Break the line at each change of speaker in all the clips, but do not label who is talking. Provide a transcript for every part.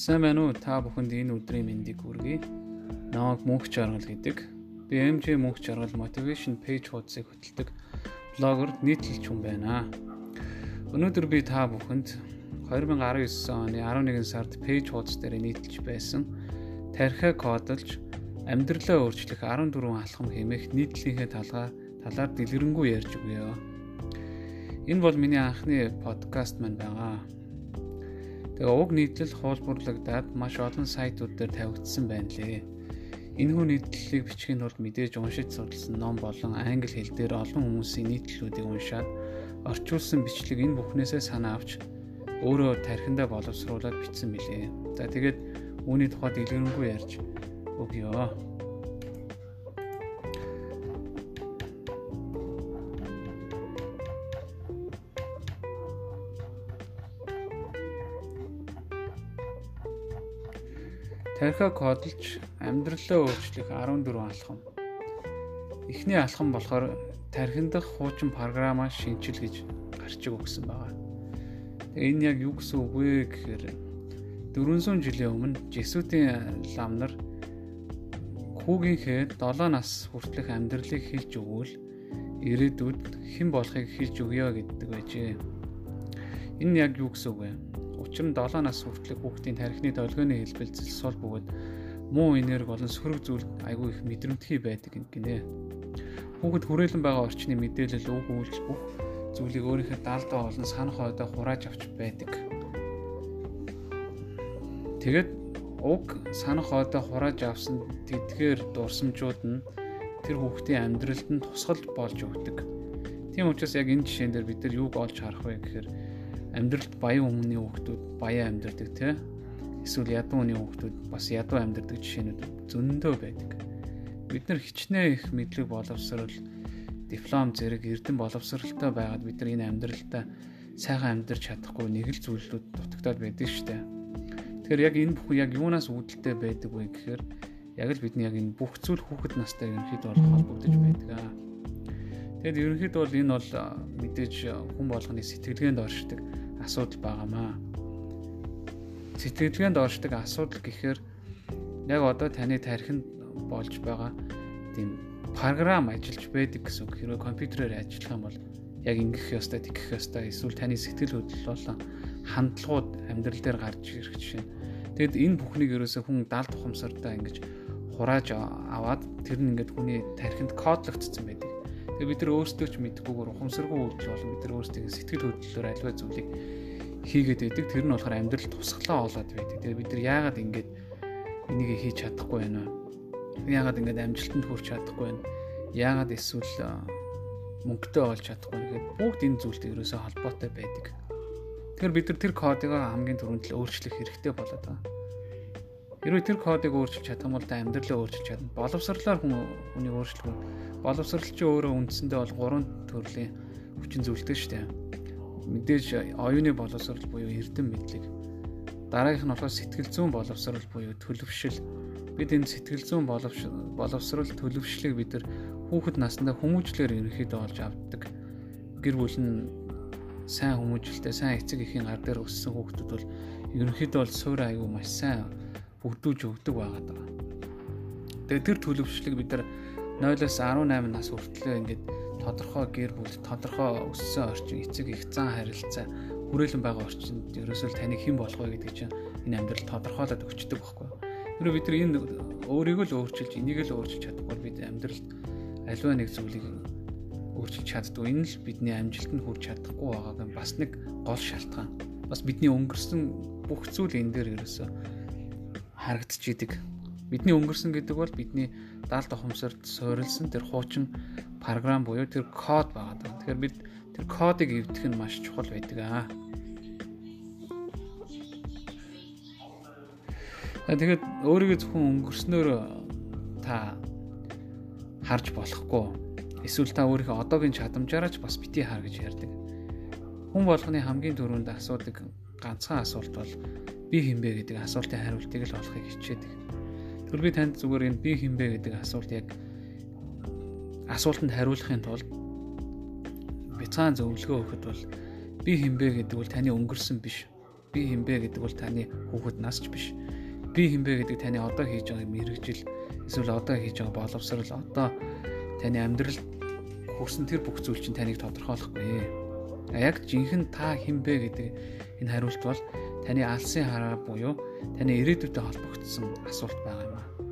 Сайн байна уу? Та бүхэнд энэ өдрийн мэндийг хүргэе. Намайг Мөнх Жаргал гэдэг. Би MJ Мөнх Жаргал Motivation Page хуудсыг хөтэлдэг блогер нийтлэлч хүн байна. Өнөөдөр би та бүхэнд 2019 оны 11 сард Page хуудас дээр нийтэлж байсан тархиа кодолж амьдралаа өөрчлөх 14 алхам хэмээх нийтлэлийнхээ талаар талаар дэлгэрэнгүй ярьж өгье. Энэ бол миний анхны подкаст маань байгаа. Тэгээ уг нийтлэл хуулбарлагдаад маш олон сайтууд дээр тавигдсан байна лээ. Энэхүү нийтлэлийг бичгийн тулд мэдээж уншиж судалсан ном болон англи хэл дээр олон хүмүүсийн нийтлэлүүдийг уншаад орчуулсан бичлэг энэ бүхнээсээ санаа авч өөрөө тархиндаа боловсруулад бичсэн билээ. За тэгээд үүний тухай дэлгэрэнгүй ярьж өгье. Тархиа кодолж амьдралаа өөрчлөх 14 алхам. Эхний алхам болохоор тархин дахь хуучин програмаа шинжил гэж гарчиг өгсөн байгаа. Тэгээ энэ яг юу гэсэн үг вэ гэхээр 400 жилийн өмнө Жесүтийн ламнар хүүгийнхээ 7 нас хүртэлх амьдралыг хэлж өгвөл ирээдүйд хэн болохыг хэлж өгье гэдэг байжээ. Энэ яг юу гэсэн үг вэ? Учир нь 7 нас хүртэлх хүүхдийн тархины долгионы хэлбэлцэл сул бөгөөд муу энерги болон сөрөг зүйл айгүй их мэдрэмтгий байдаг гинэ. Хүүхэд хүрээлэн байгаа орчны мэдээлэл үг үйлч бүх зүйлийг өөрийнхөө даалдаа болон санах ойдоо хурааж авч байдаг. Тэгээд уг санах ойдоо хурааж авсан тэдгээр дурсамжууд нь тэр хүүхдийн амьдралд нь тусгал болж өгдөг. Тийм учраас яг энэ жишээн дээр бид нар юуг олж харах вэ гэхээр амьдралд баян хүмүүний хүүхдүүд баян амьдардаг тий эсвэл ядуу хүний хүүхдүүд бас ядуу амьдардаг жишээнүүд зөндөө байдаг. Бид нар хичнээн их мэдлэг боловсрол диплом зэрэг эрдэн боловсралтай байгаад бид нар энэ амьдралдаа сайхан амьдарч чадахгүй нэг л зүйлүүд дутагдаад байдаг шүү дээ. Тэгэхээр яг энэ бүхэн яг юунаас үүдэлтэй байдаг вэ гэхээр яг л бидний яг энэ бүх зүйл хүүхэд настай ерөнхийдөө бол холбогдож байдаг аа. Тэгэд ерөнхийдөө бол энэ бол мэдээж хүн болгоны сэтгэлгээнд оршдог асуудал байгаамаа. Сэтгэлгээнд оршдог асуудал гэхээр яг одоо таны тархинд болж байгаа тийм програм ажиллаж байдаг гэсэн үг. Хэрвээ компьютерээр ажиллах юм бол яг ингэх ёстой, тэгэх ёстой эсвэл таны сэтгэл хөдлөл болон хандлагууд амьдрал дээр гарч ирэх жишээ. Тэгэд энэ бүхнийг ерөөсөө хүн даалт ухамсартаа ингэж хурааж аваад тэр нь ингээд хүний тархинд кодлогдсон байдаг. Тэгээ бид нар өөрсдөө ч мэдгүйгээр ухамсаргүй үйлдэл болон бид нар өөрсдөө сэтгэл хөдлөлөөр аливаа зүйлийг хийгээд байдаг. Тэр нь болохоор амьдрал тусглаа болоод байдаг. Тэгээ бид нар яагаад ингэж энийг хийж чадахгүй байна вэ? Яагаад ингэж амжилтанд хүрч чадахгүй байна? Яагаад эсвэл мөнгөтэй болж чадахгүй байна гэхэд бүгд энэ зүйлтэй ерөөсөө холбоотой байдаг. Тэгэхээр бид нар тэр кодыг хамгийн түрүүнд л өөрчлөх хэрэгтэй болоод байгаа. Хэрвээ тэр кодыг өөрчилж чадах юм бол та амьдралаа өөрчилж чадна. Боловсрлоор хүн хүнийг өөрчлөх боловсралч өөрөө үндсэндээ бол гурван төрлийн хүчин зүйлтэй шүү дээ. Мэдээж оюуны боловсрал буюу эрдэм мэдлэг. Дараагийнх нь болохоор сэтгэл зүйн боловсрал буюу төлөвшил. Бид энэ сэтгэл зүйн боловсрал төлөвшлийг бид нар хүүхэд наснда хүмүүжлэр ерөнхийдөө олж авдаг. Гэр бүл нь сайн хүмүүжлэлтэй, сайн эцэг эхийн гар дээр өссөн хүүхдүүд бол ерөнхийдөө бол суурь аягүй маш сайн бүгдүүлж өгдөг байгаад байгаа. Тэгээ тэр төлөвшлийг бид нар 0-оос 18 нас хүртэл ингээд тодорхой гэр бүл, тодорхой өссөн орчин, эцэг их зан харилцаа, хүрээлэн байгаа орчинд ерөөсөө таны хэн болох вэ гэдэг чинь энэ амьдрал тодорхойлоод өгчдөг байхгүй? Тэр бид нар энэ өөрийгөө л өөрчилж, энийг л өөрчилж чадахгүй бид амьдралд аливаа нэг зүйлийг өөрчилж чаддгүй. Энэ л бидний амжилтанд хүрч чадахгүй байгааг бас нэг гол шалтгаан. Бас бидний өнгөрсөн бүх зүйл энэ дээр ерөөсөө харагдчихийдэг Бидний өнгөрсөн гэдэг бол бидний даалт ухамсарт суурилсан тэр хуучин програм буюу тэр код байгаа даа. Тэгэхээр бид тэр кодыг эвдэх нь маш чухал байдаг аа. Тэгээд өөрийгөө зөвхөн өнгөрснөөр та харж болохгүй. Эсвэл та өөрийнхөө одоогийн чадамжаараа ч бас бити хар гэж ярьдаг. Хүн болгоны хамгийн түрүүнд асуудаг ганцхан асуулт бол би хинбэ гэдэг асуултын хариултыг л олохыг хичээдэг. Тэгвэл би танд зүгээр энэ би хинбэ гэдэг асуулт яг асуултанд хариулахын тулд бяцаан зөвлөгөө өгөхөд бол би хинбэ гэдэг бол таны өнгөрсөн биш. би хинбэ гэдэг бол таны хүүхэд нас ч биш. Би хинбэ гэдэг таны одоо хийж байгаа мэрэгжил эсвэл одоо хийж байгаа боловсрал одоо таны амьдрал хүрсэн тэр бүх зүйл чинь таныг тодорхойлохгүй. Яг жинхэнэ та хинбэ гэдэг энэ хариулт бол таны алсын хараа буюу таны ирээдүйтэй холбогдсон асуулт байгаа.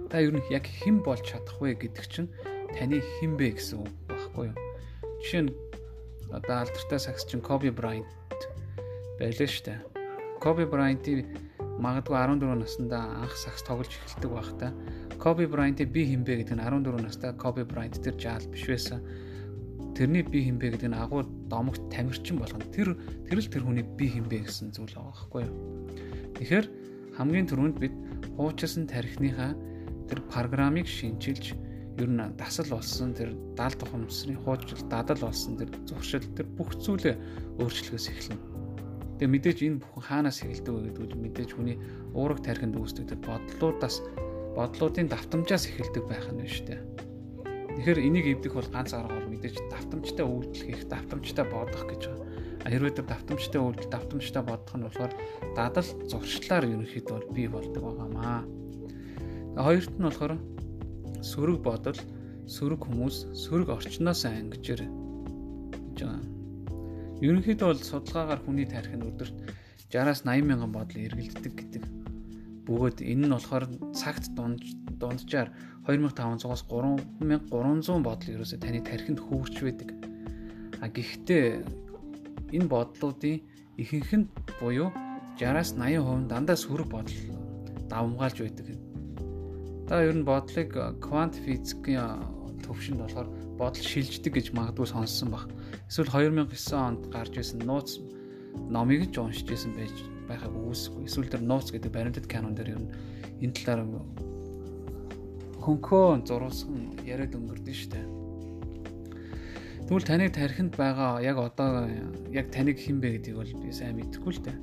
Та ер нь яг хэн болж чадах вэ гэдэг чинь таны хинбэ гэсэн үг багхгүй юу? Жишээ нь одоо алдартай сагсчин Коби Брайант байлаа шүү дээ. Коби Брайантыг магадгүй 14 наснда анх сакс тоглож эхэлдэг байхдаа Коби Брайантыг би хинбэ гэдэг нь 14 настай Коби Брайант тэр жаал биш байсан. Тэрний би хинбэ гэдэг нь агуу домогт тамирчин болгоно. Тэр тэр л тэр хүний би хинбэ гэсэн зүйл байгаа байхгүй юу? Тэгэхээр хамгийн түрүүнд бид хуучилсан тарихныхаа тэр программыг шинчилж ер нь дасал болсон тэр даал тухамсрын хуучил дадал болсон тэр зуршил тэр бүх зүйлээ өөрчлөхөөс эхэлнэ. Тэгээ мэдээж энэ бүхэн хаанаас эхэлдэг вэ гэдэг нь мэдээж хүний уураг тархинд үүсдэг тэр бодлуудаас бодлуудын давтамжаас эхэлдэг байх нь шүү дээ. Тэгэхээр энийг эвдэх бол ганц арга бол мэдээж давтамжтай үйлдэл хийх, давтамжтай бодох гэж байгаа. Хэрвээ тэр давтамжтай үйлдэл, давтамжтай бодох нь болохоор дадал зуршлаар ерөнхийдөө бий болдог байгаамаа. Хоёрт нь болохоор сөрөг бодол, сөрөг хүмүүс, сөрөг орчноос ангижэр гэж байгаа. Ерөнхийдөө бол судалгаагаар хүний тарих нь өдөрт 60-аас 80 мянган бодол эргэлддэг гэдэг. Бөгөөд энэ нь болохоор цагт дунд дунджаар 2500-аас 3300 бодол ерөөсөө таны тархинд хөвөрч байдаг. А гэхдээ энэ бодлуудын ихэнх нь буюу 60-аас 80% дандаа сөрөг бодол давмгаалж байдаг Та ер нь бодлыг квант физикийн төвшөнд болохоор бодол шилждэг гэж магадгүй сонссон баг. Эсвэл 2009 онд гарч ирсэн нууц номыг ч уншиж исэн байж байхаг үүсэхгүй. Эсвэл тэр нууц гэдэг баримтат канон дээр ер нь энэ талаар хөнхөө зурулсан яриад өнгөрдөн штэ. Тэгвэл таны тархинд байгаа яг одоо яг таныг хэн бэ гэдгийг бол би сайн мэдэхгүй л дээ.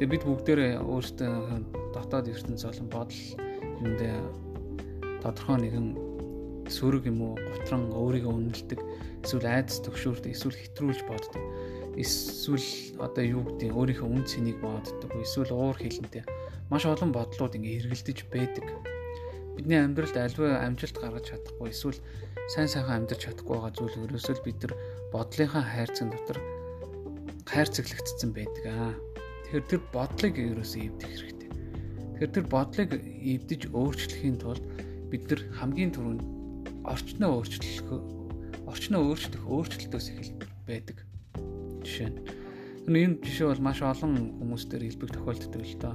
Гэтэ бид бүгдээрээ өөрсдөө дотоод ертөнц болон бодол юундээ тодорхой нэгэн сөрөг юм уу готрон өөрийгөө үнэлдэг эсвэл айдас төгшөөрт эсвэл хэтрүүлж боддог. Эсвэл одоо юу гэдэг өөрийнхөө үн цэнийг боддог эсвэл уур хилэнтэй. Маш олон бодлууд ингээ эргэлдэж байдаг. Бидний амьдралд альва амжилт гаргаж чадахгүй эсвэл сайн сайхан амьдарч чадахгүй байгаа зүйл ерөөсөө бид нар бодлынхаа хайрцаг дотор хайрцаглагдсан байдаг. Аа. Тэгэхээр тэр бодлыг ерөөсөө эвдэх хэрэгтэй. Тэгэхээр тэр бодлыг эвдэж өөрчлөхийн тулд бид нар хамгийн түрүүнд орчноо өөрчлөх орчноо өөрчлөх өөрчлөлтөөс эхэл байдаг. Жишээ нь энэ жишээ бол маш олон хүмүүстээр хэлбэг тохиолддог л доо.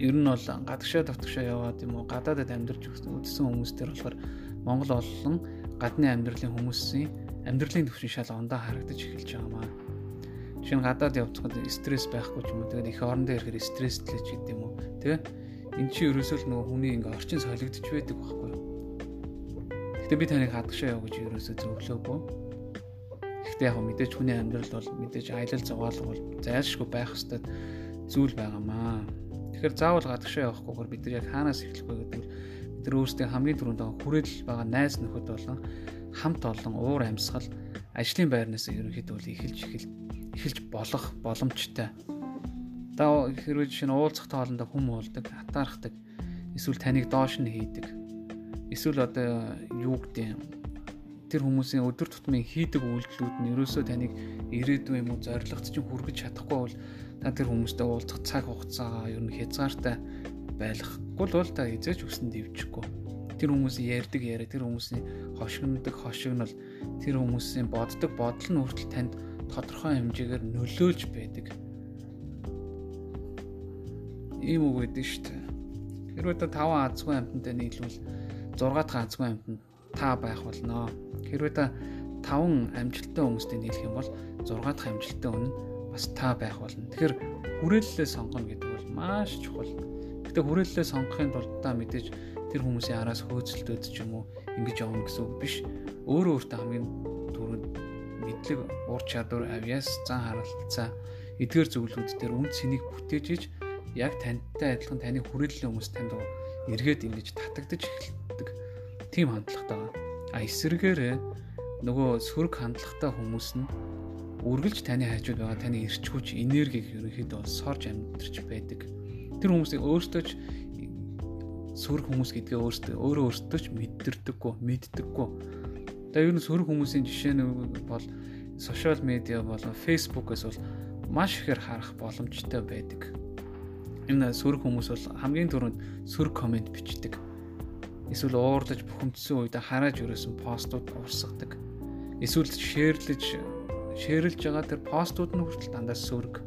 Ер нь бол гадагшаа давтагшаа яваад юм уу гадаадад амьдарч үзсэн хүмүүстээр болохоор Монгол олон гадны амьдралын хүмүүсийн амьдралын төвшин шал ондоо харагдаж эхэлж байгаамаа. Жишээ нь гадаад явцгаад стресс байхгүй ч юм уу тэгээд их орондоо ирэхээр стресслэж гэдэг юм уу тэгээ эн чинь ерөөсөө л нөгөө хүний ингээ орчин солигдож байдаг байхгүй юу. Гэтэ би таныг хадгашаа яа гэж ерөөсөө зөвлөөгүй. Гэхдээ яг мэдээж хүний амьдрал бол мэдээж аялал зугаалга бол зайлшгүй байх хэвээр зүйл байгаамаа. Тэгэхээр заавал гадагшаа явахгүйгээр бид нар яг хаанаас эхлэх вэ гэдэг нь бид нар өөрсдөө хамгийн түрүүнд хүрээлэл байгаа найз нөхөд болон хамт олон уур амьсгал ажлын байрнаас ерөнхийдөө эхэлж эхэлж болох боломжтой Одоо хэрвээ жишээ нь уулзах тоолондоо хүм уулдаг, хатаархдаг, эсвэл таныг доош нь хийдэг. Эсвэл одоо юу гэдэг тэр хүмүүсийн өдөр тутмын хийдэг үйлдэлүүд нь ерөөсөө таныг ирээдүйн юм уу зоригт чинь хүргэж чадахгүй бол та тэр хүмүүстэй уулзах цаг хугацаагаа ер нь хязгаартай байлгахгүй л бол та эзэж өсөн дивчихгүй. Тэр хүмүүсийн ярьдаг яриа, тэр хүмүүсийн хошигндог хошигнол, тэр хүмүүсийн боддог бодол нь хүртэл танд тодорхой хэмжээгээр нөлөөлж байдаг ийм үг өгдөн шүү дээ. Хэрвээ та 5 азгүй амьтантай нийлвэл 6 дахь азгүй амьтанд та байх болно. Хэрвээ та 5 амжилттай хүмүүстэй нийлэх юм бол 6 дахь амжилттай хүн бас та байх болно. Тэгэхээр хүрээллээ сонгоно гэдэг бол маш чухал. Гэтэ хүрээллээ сонгохын тулд та мэдээж тэр хүмүүсийн араас хөөцөлтөд ч юм уу ингэж явна гэсэн үг биш. Өөрөө өөртөө хамгийн түрүүнд мэдлэг, ур чадвар, авьяас, зан харалтцаа эдгээр зөвлөлүүд дээр үн цэнийг бүтээж иж яг тантай адилхан таны хүрээллийн хүмүүс танд эргээд ингэж татагдаж эхэлдэг тийм хандлагатай байна. А эсвэргээр нөгөө сөрөг хандлагатай хүмүүс нь үргэлж таны хажууд байгаа таны эрчгүүч энергийг ерөнхийдөө сорж амьдарч байдаг. Тэр хүмүүсийг өөртөө ч сөрөг хүмүүс гэдгээ өөртөө өөрөө өөртөө ч мэддэрдэггүй, мэддэггүй. Тэгээ ер нь сөрөг хүмүүсийн жишээ нь бол сошиал медиа болон фейсбુકээс бол маш ихээр харах боломжтой байдаг. Энэ сөрөг хүмүүс бол хамгийн түрүүнд сөрөг комент бичдэг. Эсвэл уурдаж бухимдсан үед харааж өрөөсөн постууд урсгадаг. Эсвэл шеэрлэж шеэрлж байгаа тэр постууд нь хүртэл дандаа сөрөг.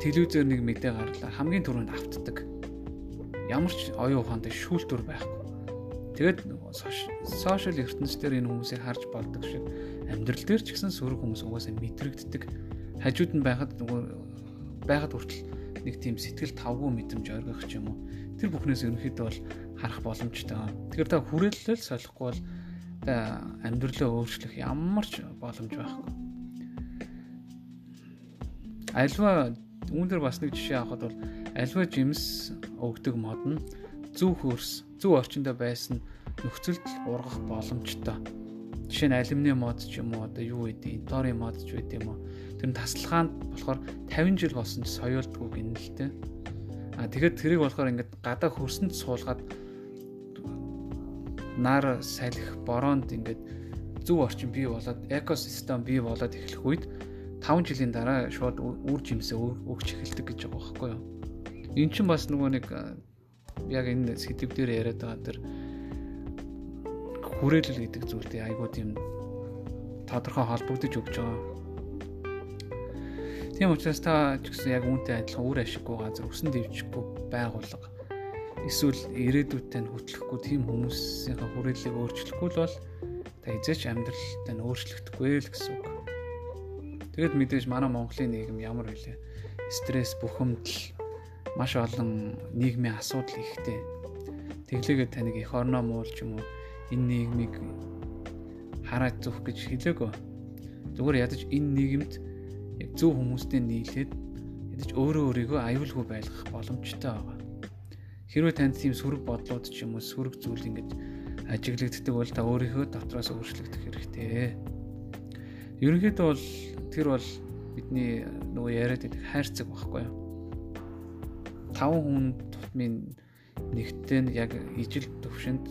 Телевизээр нэг мэдээ гарлаа хамгийн түрүүнд автдаг. Ямар ч оюун ухаантай шүүлтүр байхгүй. Тэгээд сошиал ертөнцийн энэ хүмүүсийг харж болдог шиг амьдрал дээр ч гэсэн сөрөг хүмүүс угаасаа мэдрэгддэг. Хажууд нь байхад нөгөө байхад хүртэл нэг тийм сэтгэл тавгүй мэдрэмж оргих ч юм уу. Тэр бүхнээс ерөнхийдөө бол харах боломжтой. Тэгэхээр та хүрээлэл солихгүй бол та амьдралаа өөрчлөх ямар ч боломж байхгүй. Альва үүнээр бас нэг жишээ авахад бол альва жимс өгдөг мод нь зөв хөрс, зөв орчиндөө байсан нөхцөлд ургах боломжтой. Жишээ нь алюминий мод ч юм уу одоо юу гэдэг, дорын мод ч байд юм уу. Тэр нь таслахаанд болохоор 50 жил болсон ч соёолдгүй гин л дээ. А тэгэхэд тэрийг болохоор ингээд гадаа хөрсөнд суулгаад нар салхи бороонд ингээд зөв орчин бий болоод экосистем бий болоод эхлэх үед 5 жилийн дараа шууд үр жимсээ өгч эхэлдэг гэж байгаа байхгүй юу. Эн чинь бас нөгөө нэг яг энэ сэдв дээр яриад байгаа тэр хүрээлэл гэдэг зүйлтэй айгуу тийм тодорхой холбогдож өгч байгаа. Тийм учраас та ч гэсэн яг үүнтэй адилхан үр ашиггүй газар өсөн дэвжихгүй байгуулга эсвэл ирээдүйдээ хөтлөхгүй тийм хүмүүсийн хүрээллийг өөрчлөхгүй л бол та эзэж амьдралтай нь өөрчлөгдөхгүй л гэсэн үг. Тэгэд мэдээж манай Монголын нийгэм ямар вүлээ? Стресс, бухимдал, маш олон нийгмийн асуудал ихтэй. Тэглээгээд таныг их орноо муулж юм уу энэ нийгмийг хараад зүх гэж хэлээгөө. Зүгээр ядаж энэ нийгэмд яг зөв хүмүүстэй нийлээд ядаж өөрөө өөрийгөө аюулгүй байлгах боломжтой байгаа. Хэрвээ танд тийм сөрөг бодлууд ч юм уу сөрөг зүйл ингэж ажиглагддаг бол та өөрийнхөө дотроос өөрчлөгдөх хэрэгтэй. Ерөнхийдөө бол тэр бол бидний нөгөө яриад байдаг хайрцаг байхгүй юу? Таван хүн тутмын нэгтэн яг ижил төвшөнд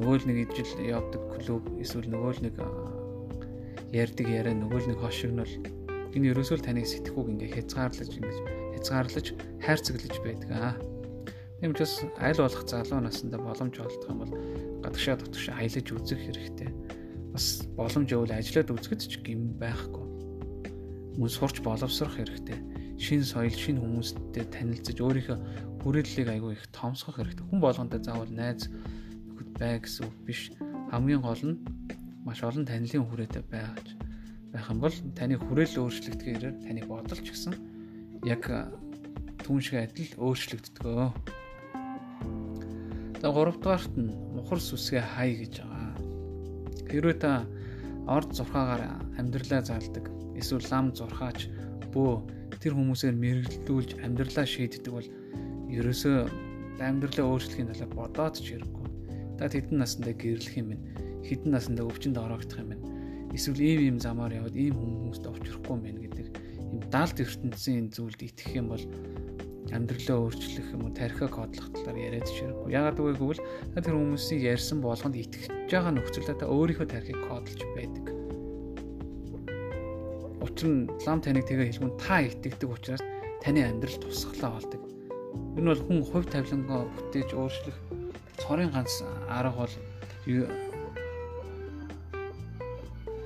нөгөө л нэг ижил явдаг клуб эсвэл нөгөө л нэг ярьдаг яриа нөгөө л нэг хошигнол энэ ерөөсөө л таныг сэтгэхүйг ингээ хязгаарлаж ингэж хязгаарлаж хайрцаглаж байдаг аа. Тийм учраас аль болох залуу насндаа боломж олдох юм бол гадагшаа дотгошоо аялаж үзэх хэрэгтэй. Бас боломж өвөл ажиллаад үзэхэд ч гим байхгүй. Мөн сурч боловсрох хэрэгтэй. Шин соёл, шин хүмүүстэй танилцаж өөрийнхөө хүрээллийг айгүй их томсгох хэрэгтэй. Хүн болгонтой заавал найз бай гэсэн үг биш. Хамгийн гол нь маш олон танилын хүрээтэй байгаж байх юм бол таны хүрээл өөрчлөгдөхөөр таны бодол ч гэсэн яг түн шиг адил өөрчлөгддгөө. За 3 дугаарт нь мухар сүсгээ хай гэж байгаа. Хэрвээ та орд зурхаагаар амьдралаа залдаг эсвэл лам зурхаач бөө тэр хүмүүсээр мэрэгдүүлж амьдралаа шийддэг бол ерөөсөө амьдралаа өөрчлөхийн талаар бодоод ч хэрэггүй та хэдэн насндаа гэрлэх юм бэ? Хэдэн насндаа өвчнөд ороогдох юм бэ? Эсвэл ийм ийм замаар яваад ийм хүмүүст овчрохгүй юм байна гэдэг юм даалт ертөнцийн зүйлд итгэх юм бол амьдралаа өөрчлөх юм уу тархиа кодлох талаар яриад ширэггүй. Ягаад гэвэл гэвэл тэр хүмүүсийн ярьсан болгонд итгэж байгаа нөхцөлдөө та өөрийнхөө тархийг кодлж байдаг. Учир нь лам таныг тэгээ хэлмэн та итгэдэг учраас таны амьдрал тусглаа болдог. Энэ бол хүн хувь тавилангаа бүтээж өөрчлөх цорын ганц арга бол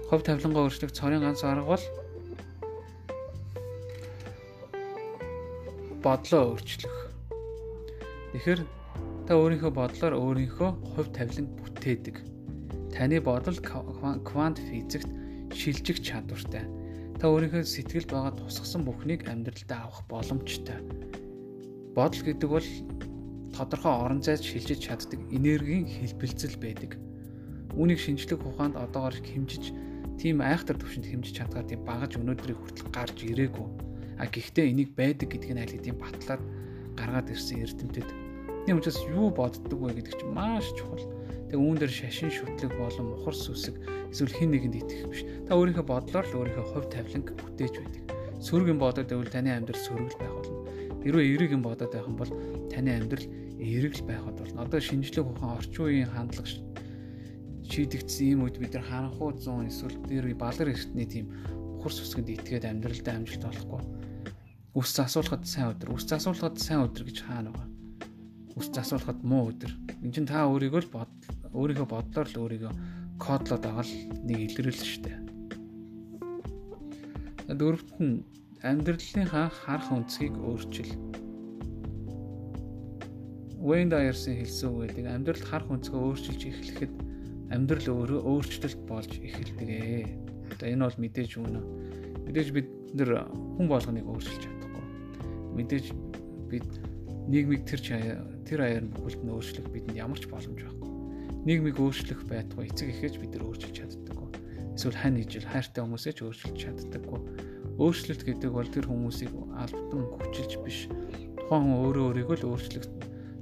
хов тавилангаа өөрчлөх цорын ганц арга бол бодлоо өөрчлөх. Тэгэхээр та өөрийнхөө бодлоор өөрийнхөө хувь тавилан бүтээдэг. Таны бодол квант физикт шилжих чадвартай. Та өөрийнхөө сэтгэлд байгаа тусгсан бүхнийг амьдралдаа авах боломжтой. Бодол гэдэг бол тодорхой орон зайд шилжиж чаддаг энергийн хэлбэлцэл байдаг. Үүнийг шинжлэх ухаанд одоогоор хэмжиж тийм айхтар төвшөнд хэмжиж чадгаар тийм багаж өнөөдрийг хүртэл гарч ирээгүй. А гэхдээ энийг байдаг гэдг нь аль хэдийн батлаад гаргаад ирсэн эрдэмтэд бидний учраас юу боддог вэ гэдэг чинь маш чухал. Тэгээ үүн дээр шашин шүтлэг болон мухар сүсэг эсвэл хин нэгэнд итгэх биш. Та өөрийнхөө бодлоор л өөрийнхөө хувь тавиланг бүтээж байдаг. Юм бодоод байвал таны амьдрал сөрөг байх болно. Хэрвээ эерэг юм бодоод байх юм бол таны амьдрал эерэг л байхад болно. Одоо шинжлэх ухаан орчин үеийн хандлага шийдэгдсэн юм үед бид нар харанхуй 100 эсвэл дээр балар эртний тийм мухар сүсгэнд итгээд амьдралдаа амжилт олохгүй. Үс засуулахад сайн өдөр, үс засуулахад сайн өдөр гэж хаана байгаа үс засуулахад муу өдөр. Энд чинь та өөрийгөө л бод өөрийнхөө бодлоор л өөрийгөө кодлоод байгаа л нэг илрэл шүү дээ. Дөрөвт нь амьдралынхаа харах өнцгийг өөрчил. Wayne Dyer-сын хэлсэн үг гэдэг амьдралд харах өнцгөө өөрчилж эхлэхэд амьдрал өөрөө өөрчлөлт болж эхэлдэг. Одоо энэ бол мэдээж үнэ. Мэдээж бид нэр хүн болгоныг өөрчилж чадахгүй. Мэдээж бид нийгмийг тэр тэр аяар бүхэлд нь өөрчлөх бидэнд ямар ч боломж байхгүй. Нийгмийг өөрчлөх байтугай эцэг эхэж бид нар өөрчилж чаддаггүй. Эсвэл хань ижил хайртай хүмүүсээ ч өөрчилж чаддаггүй. Өөрчлөлт гэдэг бол тэр хүмүүсийг албатан хүчилж биш. Тухайн хүн өөрөө өөрийгөө л өөрчлөх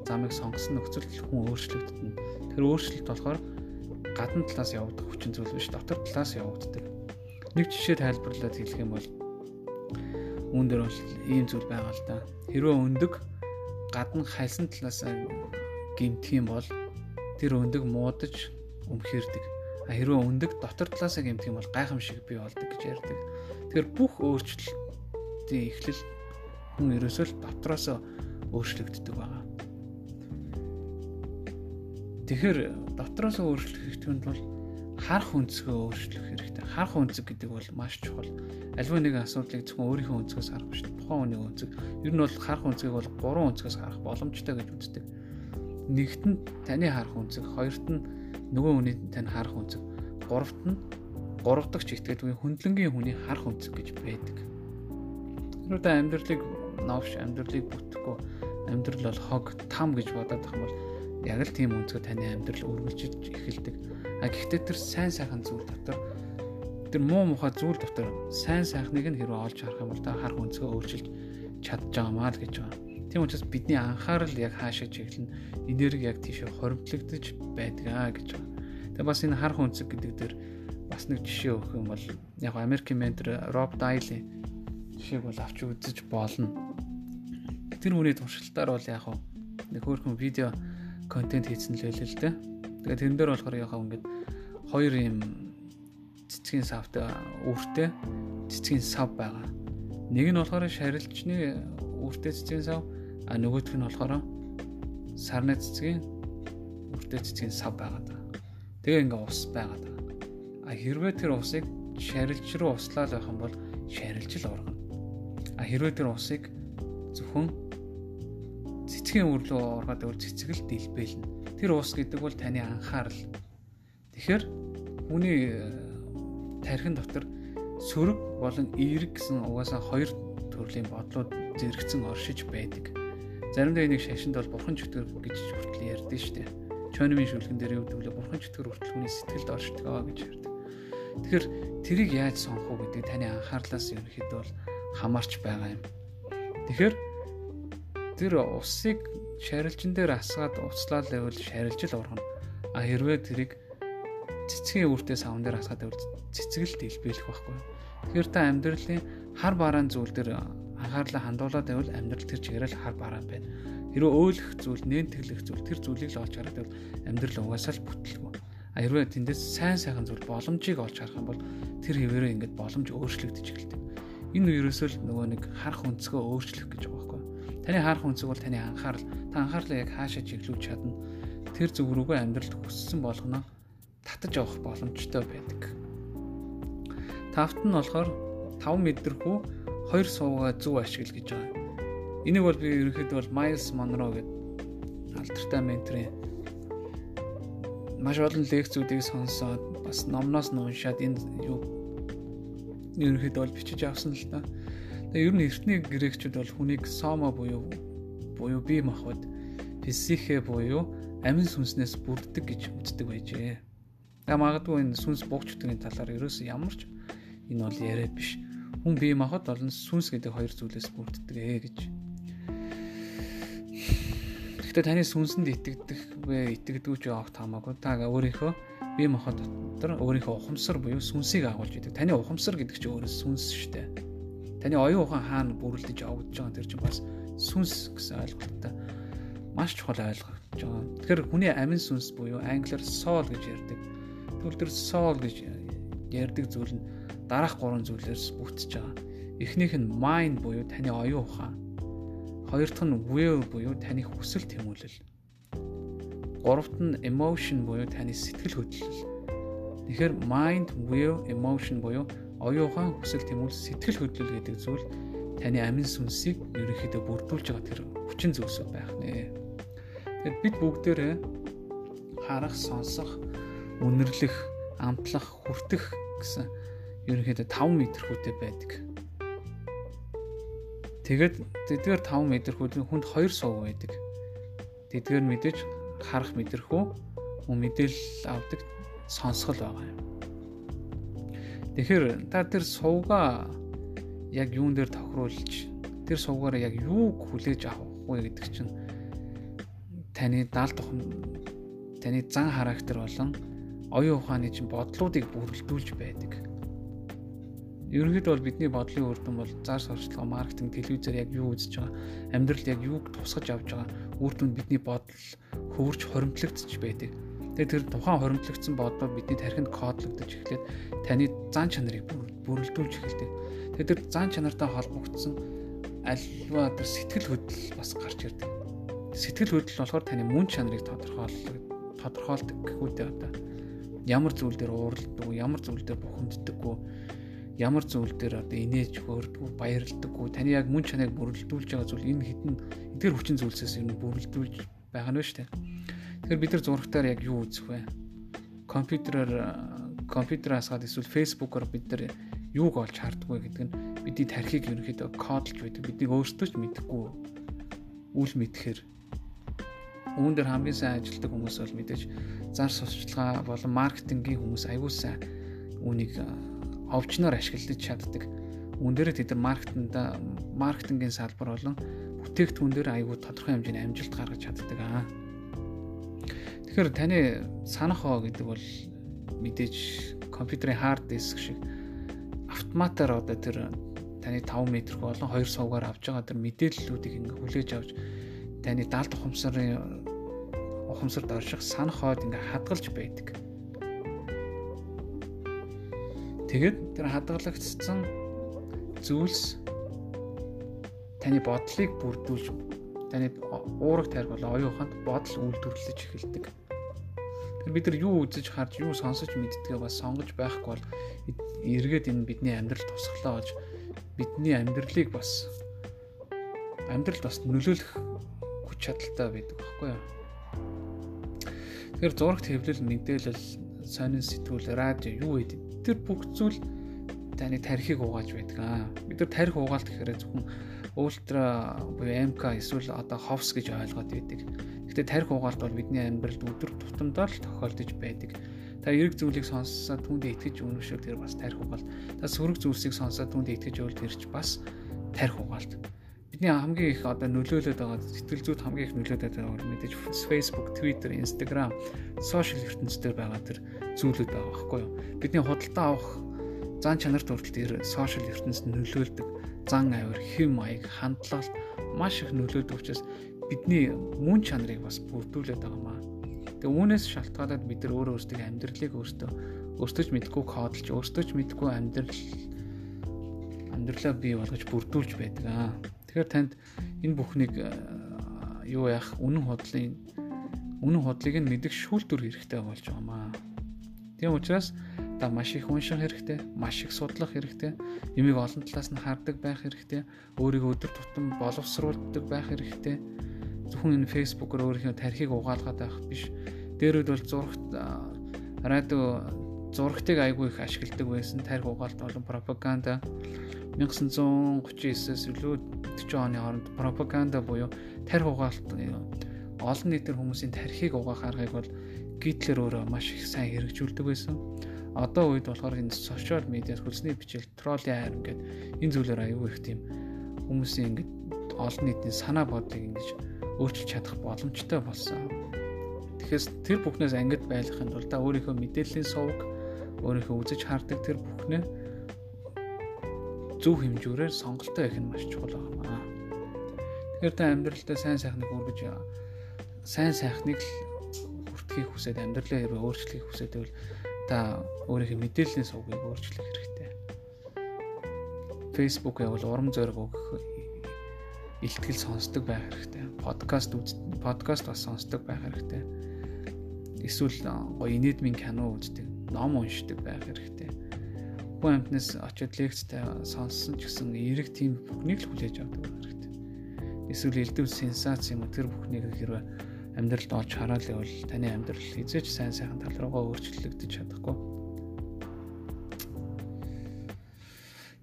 замыг сонгосон нөхцөлд хүн өөрчлөгддөг. Тэр өөрчлөлт болохоор гадна талаас явагдах хүчин зүйл биш, дотор талаас явагддаг. Нэг жишээ тайлбарлаад хэлэх юм бол үүн дээр бол ийм зүйл байгаа л да. Хэрвээ өндөг гадна хайлсан талаас гимтэх юм бол тэр өндөг муудаж өмхирдэг. А хэрвээ өндөг дотор талаас гимтэх юм бол гайхамшиг бий болдог гэж ярьдаг. Тэгэхээр бүх өөрчлөлтийн эхлэл хүн ерөөсөө л дотроос өөрчлөгддөг байгаа. Тэгэхээр дотроос өөрчлөх хэвтгүнд бол харах өнцгөө өөрчлөх хэрэгтэй. Харах өнцөг гэдэг бол маш чухал. Аливаа нэгэн асуудлыг зөвхөн өөрийнхөө өнцгөөс харах биш. Тухайн хүний өнцөг. Ер нь бол харах өнцгийг бол гурван өнцгөөс харах боломжтой гэж үздэг. Нэгт нь таны харах өнцөг, хоёрт нь нөгөө хүний тань харах өнцөг, гуравт нь гурав дахь чигтгээд үе хөндлөнгийн хүний харах өнцөг гэж байдаг. Тэр удаа амьдралыг новш амьдралыг бүтэхгүй амьдрал бол хог там гэж бодоод байх юм бол яг л тийм өнцгөө таны амьдрал өргөлжиж эхэлдэг А гэхдээ тэр сайн сайхан зүйл дотор тэр муу мухай зүйл дотор сайн сайхныг нь хэрэг олж харах юм бол та харах өнцгөө өөрчилж чадж байгаамаа л гэж байгаа. Тийм учраас бидний анхаарал яг хаашаа чиглэн энерги яг тийшээ хоримтлагдаж байдгаа гэж байгаа. Тэгээ бас энэ харах өнцөг гэдэг дээр бас нэг жишээ өгөх юм бол яг Америкийн ментор Роб Дайли жишээг бол авч үзэж болно. Тэр хүний туршилтаар бол яг нэг хөөрхөн видео контент хийсэн л байлээ л дээ. Тэгээ тэрэн дээр болохоор яхаа ингээд хоёр юм цэцгийн савтай үүртэй цэцгийн сав байгаа. Нэг нь болохоор шарилчны үүртэй цэцгийн сав, а нөгөөх нь болохоор сарны цэцгийн үүртэй цэцгийн сав байгаа даа. Тэгээ ингээ ус байгаа даа. А хэрвээ тэр усыг шарилч руу услаад байх юм бол шарилж л ургана. А хэрвээ тэр усыг зөвхөн цэцгийн үр рүү ороход бол цэцэг л дэлбэлнэ. Тэр ус гэдэг бол таны анхаарал. Тэгэхээр Үүний э, тархин дотор сөрөг болон эерэг гэсэн угаасаа хоёр төрлийн бодлууд зэрэгцэн оршиж байдаг. Заримдаа энийг шашинд бол бурхан чөтгөр гэж хүртэл ярьдэн шүү дээ. Чонимын шүлгэн дээр өвдөглөө бурхан чөтгөр хүртэл хүний сэтгэлд оршдог гэж ярьдаг. Тэгэхээр тэрийг яаж сонгох уу гэдэг таны анхаарлаас ерөнхийдөө бол хамаарч байгаа юм. Тэгэхээр тэр усыг шарилжин дээр асгаад уцлаад байвал шарилж л ургана. А хэрвээ тэрийг цэцгийн үүртэй савн дээр хасгаад байвал цэцгэлд илбэлэх байхгүй. Тэгэхээр та амьдралын хар бараан зүйл дээр анхаарлаа хандуулаад байвал амьдрал тэр чигээр л хар бараан байна. Хэрвээ өөлөх зүйл, нээнтэглэх зүйл тэр зүйлийг л олж хараад байвал амьдрал угаасаа л бүтлгүй. А хэрвээ тэндээс сайн сайхан зүйл боломжийг олж харах юм бол тэр хэвээрээ ингээд боломж өөрчлөгдөж эхэлдэг. Энэ ерөөсөө л нөгөө нэг харах өнцгөө өөрчлөх гэж. Таны харах өнцөг бол таны анхаарал. Та анхаарлаа яг хаашаа чиглүүлж чадна. Тэр зүг рүүгээ амьдралд хүссэн болгоно татаж авах боломжтой байдаг. Тавт нь болохоор 5 мэдрэхүү 2 суугаа зөв ашигла гэж байгаа. Энийг бол би ерөнхийдөө бол Miles Monroe гэдэг алдартай менторын маш олон лекцүүдийг сонсоод бас номноос нь уншаад энэ юу ерөнхийдөө бол бичиж авсан л та. Тэгээ ер нь эртний грекчүүд бол хүнийг сомо буюу буюу бие махбод психе буюу амин сүнснээс бүрддэг гэж үздэг байжээ. Тэгээ магадгүй энэ сүнс буугч өдрийн талаар ерөөсөө ямар ч энэ бол яриа биш. Хүн бие махбод болон сүнс гэдэг хоёр зүйлээс бүрддэг ээ гэж. Гэтэ таны сүнсэнд итгэдэг вэ, итгэдэггүй ч явах таамаагүй. Та өөрийнхөө бие махбод дотор өөрийнхөө ухамсар буюу сүнсийг агуулж идэг. Таны ухамсар гэдэг чинь өөрөө сүнс шүү дээ. Таны оюун ухаан хаана бүрэлдэж явагдаж байгаа тэр чинь бас сүнс гэсэн ойлголттой маш чухал ойлгож байгаа. Тэгэхээр хүний амин сүнс буюу англиар soul гэж ярьдаг. Тэгвэл тэр soul гэж ярьдаг зүйл нь дараах гурван зүйлээс бүтэж байгаа. Эхнийх нь mind буюу таны оюун ухаан. Хоёр дахь нь will буюу таны хүсэл тэмүүлэл. Гуравт нь emotion буюу таны сэтгэл хөдлөл. Тэгэхээр mind, will, emotion буюу оюун ухаан, хүсэл тэмүүлэл, сэтгэл хөдлөл гэдэг зүйл таны амин сүнсийг ерөнхийдөө бүрдүүлж байгаа тэр хүчин зүйлсүүд байх нэ. Тэгэхээр бид бүгдээрээ харах, сонсох, үнэрлэх, амтлах, хүртэх гэсэн ерөнхийдөө 5 м хүтэй байдаг. Тэгээд тэдгээр 5 м хүлийн хүнд 2 сувг байдаг. Тэдгээр мэдээж харах мэдрэхүү мэдээлэл авдаг сонсгол байгаа юм. Тэгэхээр та тэр сувгаа яг юун дээр тохируулж тэр сувгаараа яг юуг хүлээж авах вэ гэдэг чинь таны даал тухам таны зан характер болон оюун ухааны чинь бодлуудыг бүрэлдүүлж байдаг. Ерөнхийдөө бол бидний бодлын үр дүн бол зар сурталчилгаа, маркетинг, телевизээр яг юу үзэж байгаа, амьдралд яг юуг тусгаж авч байгаа үр дүнд бидний бодол хөвөрч хоримтлагдчих байдаг. Тэгээд тэр тухайн хоримтлагдсан бодлоо бидний тархинд кодлогдож эхлээд таны зан чанарыг бүрэлдүүлж эхэлдэг. Тэгээд тэр зан чанартай холбогдсон альва тэр сэтгэл хөдлөл бас гарч ирдэг. Сэтгэл хөдлөл болохоор таны мөн чанарыг тодорхойлдог тодорхойлдог гэхүүдээ одоо. Ямар зүйл дээр уурладаг ямар зүйл дээр бухимддаггүй ямар зүйл дээр одоо инээж хөөрдгүү баярлдаггүй таны яг мөн чанарыг бүрэлдүүлж байгаа зүйл энэ хитэн эдгээр хүчин зүйлсээс юм бүрэлдүүлж байгаа нь шүү дээ тэгэхээр бид нар зурагтаар яг юу үзэх вэ компьютероор компьютераас гад эсвэл фэйсбүүкээр бид нар юуг олж хардггүй гэдэг нь бидний тархийг ерөнхийдөө кодлж байдаг бидний өөрсдөө ч мэдэхгүй үл мэдхээр Үүн дээр хамгийн сайн ажилладаг хүмүүс бол мэдээж зар сурталчилгаа болон маркетингийн хүмүүс аягүй сайн үүнийг овчноор ашиглаж чаддаг. Үүн дээр тэд маркетинда маркетингийн салбар болон бүтээгдэхүүн дээр аягүй тодорхой хэмжээний амжилт гаргаж чаддаг аа. Тэгэхээр таны санах хоо гэдэг бол мэдээж компьютерийн хард диск шиг автоматар одоо тэр таны 5 м болон 2 сувгаар авч байгаа тэр мэдээллүүдийг ингээ хүлээж авч таны даалт ухамсарын ухамсарт орших санах хойд ингээ хадгалж байдаг. Тэгээд тэр хадгалагдсан зүйлс таны бодлыг бүрдүүлж таны уурах тарих бол оюун ухаанд бодол үйлдвэрлэж эхэлдэг. Бид нар юу үзэж харж юу сонсож мэддгээ бас сонгож байхгүй бол эргээд энэ бидний амьдрал тусглаа болж бидний амьдралыг бас амьдралд бас нөлөөлөх чадaltaй байдаг байхгүй юу. Тэгэхээр зурагт хэвлэл мэдээлэл сонин сэтгүүл радио юу гэдэг тэр бүх зүйл таны тархийг угааж байдаг аа. Бид нар тарих угаалт гэхээр зөвхөн ультра буюу МК эсвэл одоо ховс гэж ойлгоод байдаг. Гэхдээ тарих угаалт бол бидний амьдралд өдөр тутамдаа л тохиолдож байдаг. Та эрг зүйлийг сонссоо түүндээ итгэж үнэмшүүл тэр бас тарих угаалт. Та сөрөг зүйлсийг сонссоо түүндээ итгэж өвл тэрч бас тарих угаалт бидний хамгийн их одоо нөлөөлөд байгаа сэтгэл зүйд хамгийн их нөлөөлөд байгаа бол мэдээж Facebook, Twitter, Instagram, сошиал ертөнцийн байгаа тэр зүйлүүд байгаа байхгүй юу. Бидний худалдаа авах зан чанарт хүртэл тэр сошиал ертөнцид нөлөөлдөг зан авир, хэв маяг, хандлага маш их нөлөөлдөг учраас бидний мөн чанарыг бас бүрдүүлээд байгаа маа. Тэгээ үүнээс шалтгаалаад бид нар өөрөө өөрсдөө амьдралыг өөртөө өөртөө ч мэдгүй кодолж, өөртөө ч мэдгүй амьдрал амьдралаа бий болгож бүрдүүлж байдаг аа. Тэгэхээр танд энэ бүхнийг э, юу яах үнэн худлын үнэн худлыг нь мэдэх шүүлтүр хэрэгтэй болж байгаамаа. Тийм учраас та маш их унших хэрэгтэй, маш их судлах хэрэгтэй, юмыг олон талаас нь хардаг байх хэрэгтэй, өөрийгөө өдөр тутам боловсруулдаг байх хэрэгтэй. Зөвхөн энэ фэйсбүүкээр өөрийнхөө тархийг угаалгаад байх биш. Дээрүүд бол зурагт радио зурагтыг айгүй их ашигладаг байсан. Тарих угаалт болон пропаганда 1939-с илүү 40 оны хооронд пропаганда буюу тарих угаалт олон нийтээр хүмүүсийн тархийг угаах аргыг бол Гитлер өөрөө маш их сайн хэрэгжүүлдэг байсан. Одоо үед болохоор энэ сошиал медиас хөлсний бичил, троллийн хайр ингээд энэ зүйлээр аюул их тийм хүмүүсийн ингээд олон нийтийн санаа бодлыг ингэж өөрчилж чадах боломжтой болсон. Тэгэхээр тэр бүхнээс ангид байлгахын тулд та өөрийнхөө мэдээллийн сувг өөрийнхөө үзэж хардаг тэр бүхнээ зөв хэмжүүрээр сонголтоо их нь маш чухал байна. Тэгэхээр та амьдралдаа сайн сайхныг үргэж сайн сайхныг хүртхийг хүсээд амьдралаа хэрэг өөрчлөхийг хүсээд байвал та өөрийнхөө мэдээллийн сувгийг өөрчлөх хэрэгтэй. Facebook явал урам зориг өгөх илтгэл сонсдог байх хэрэгтэй. Подкаст подкаст бас сонсдог байх хэрэгтэй. Эсвэл гоё инедмийн кино үздэг, ном уншдаг байх хэрэгтэй. Хүн амтнаас очиод лекцтэй сонссон ч гэсэн эрэг тийм бүхнийг л хүлээж авдаг байх хэрэгтэй. Эсвэл элдв сенсац юм тэр бүхнийг хэрвээ амьдралд олж хараад байвал таны амьдрал хизээч сайн сайхан тал руугаа өөрчлөгдөж чадахгүй.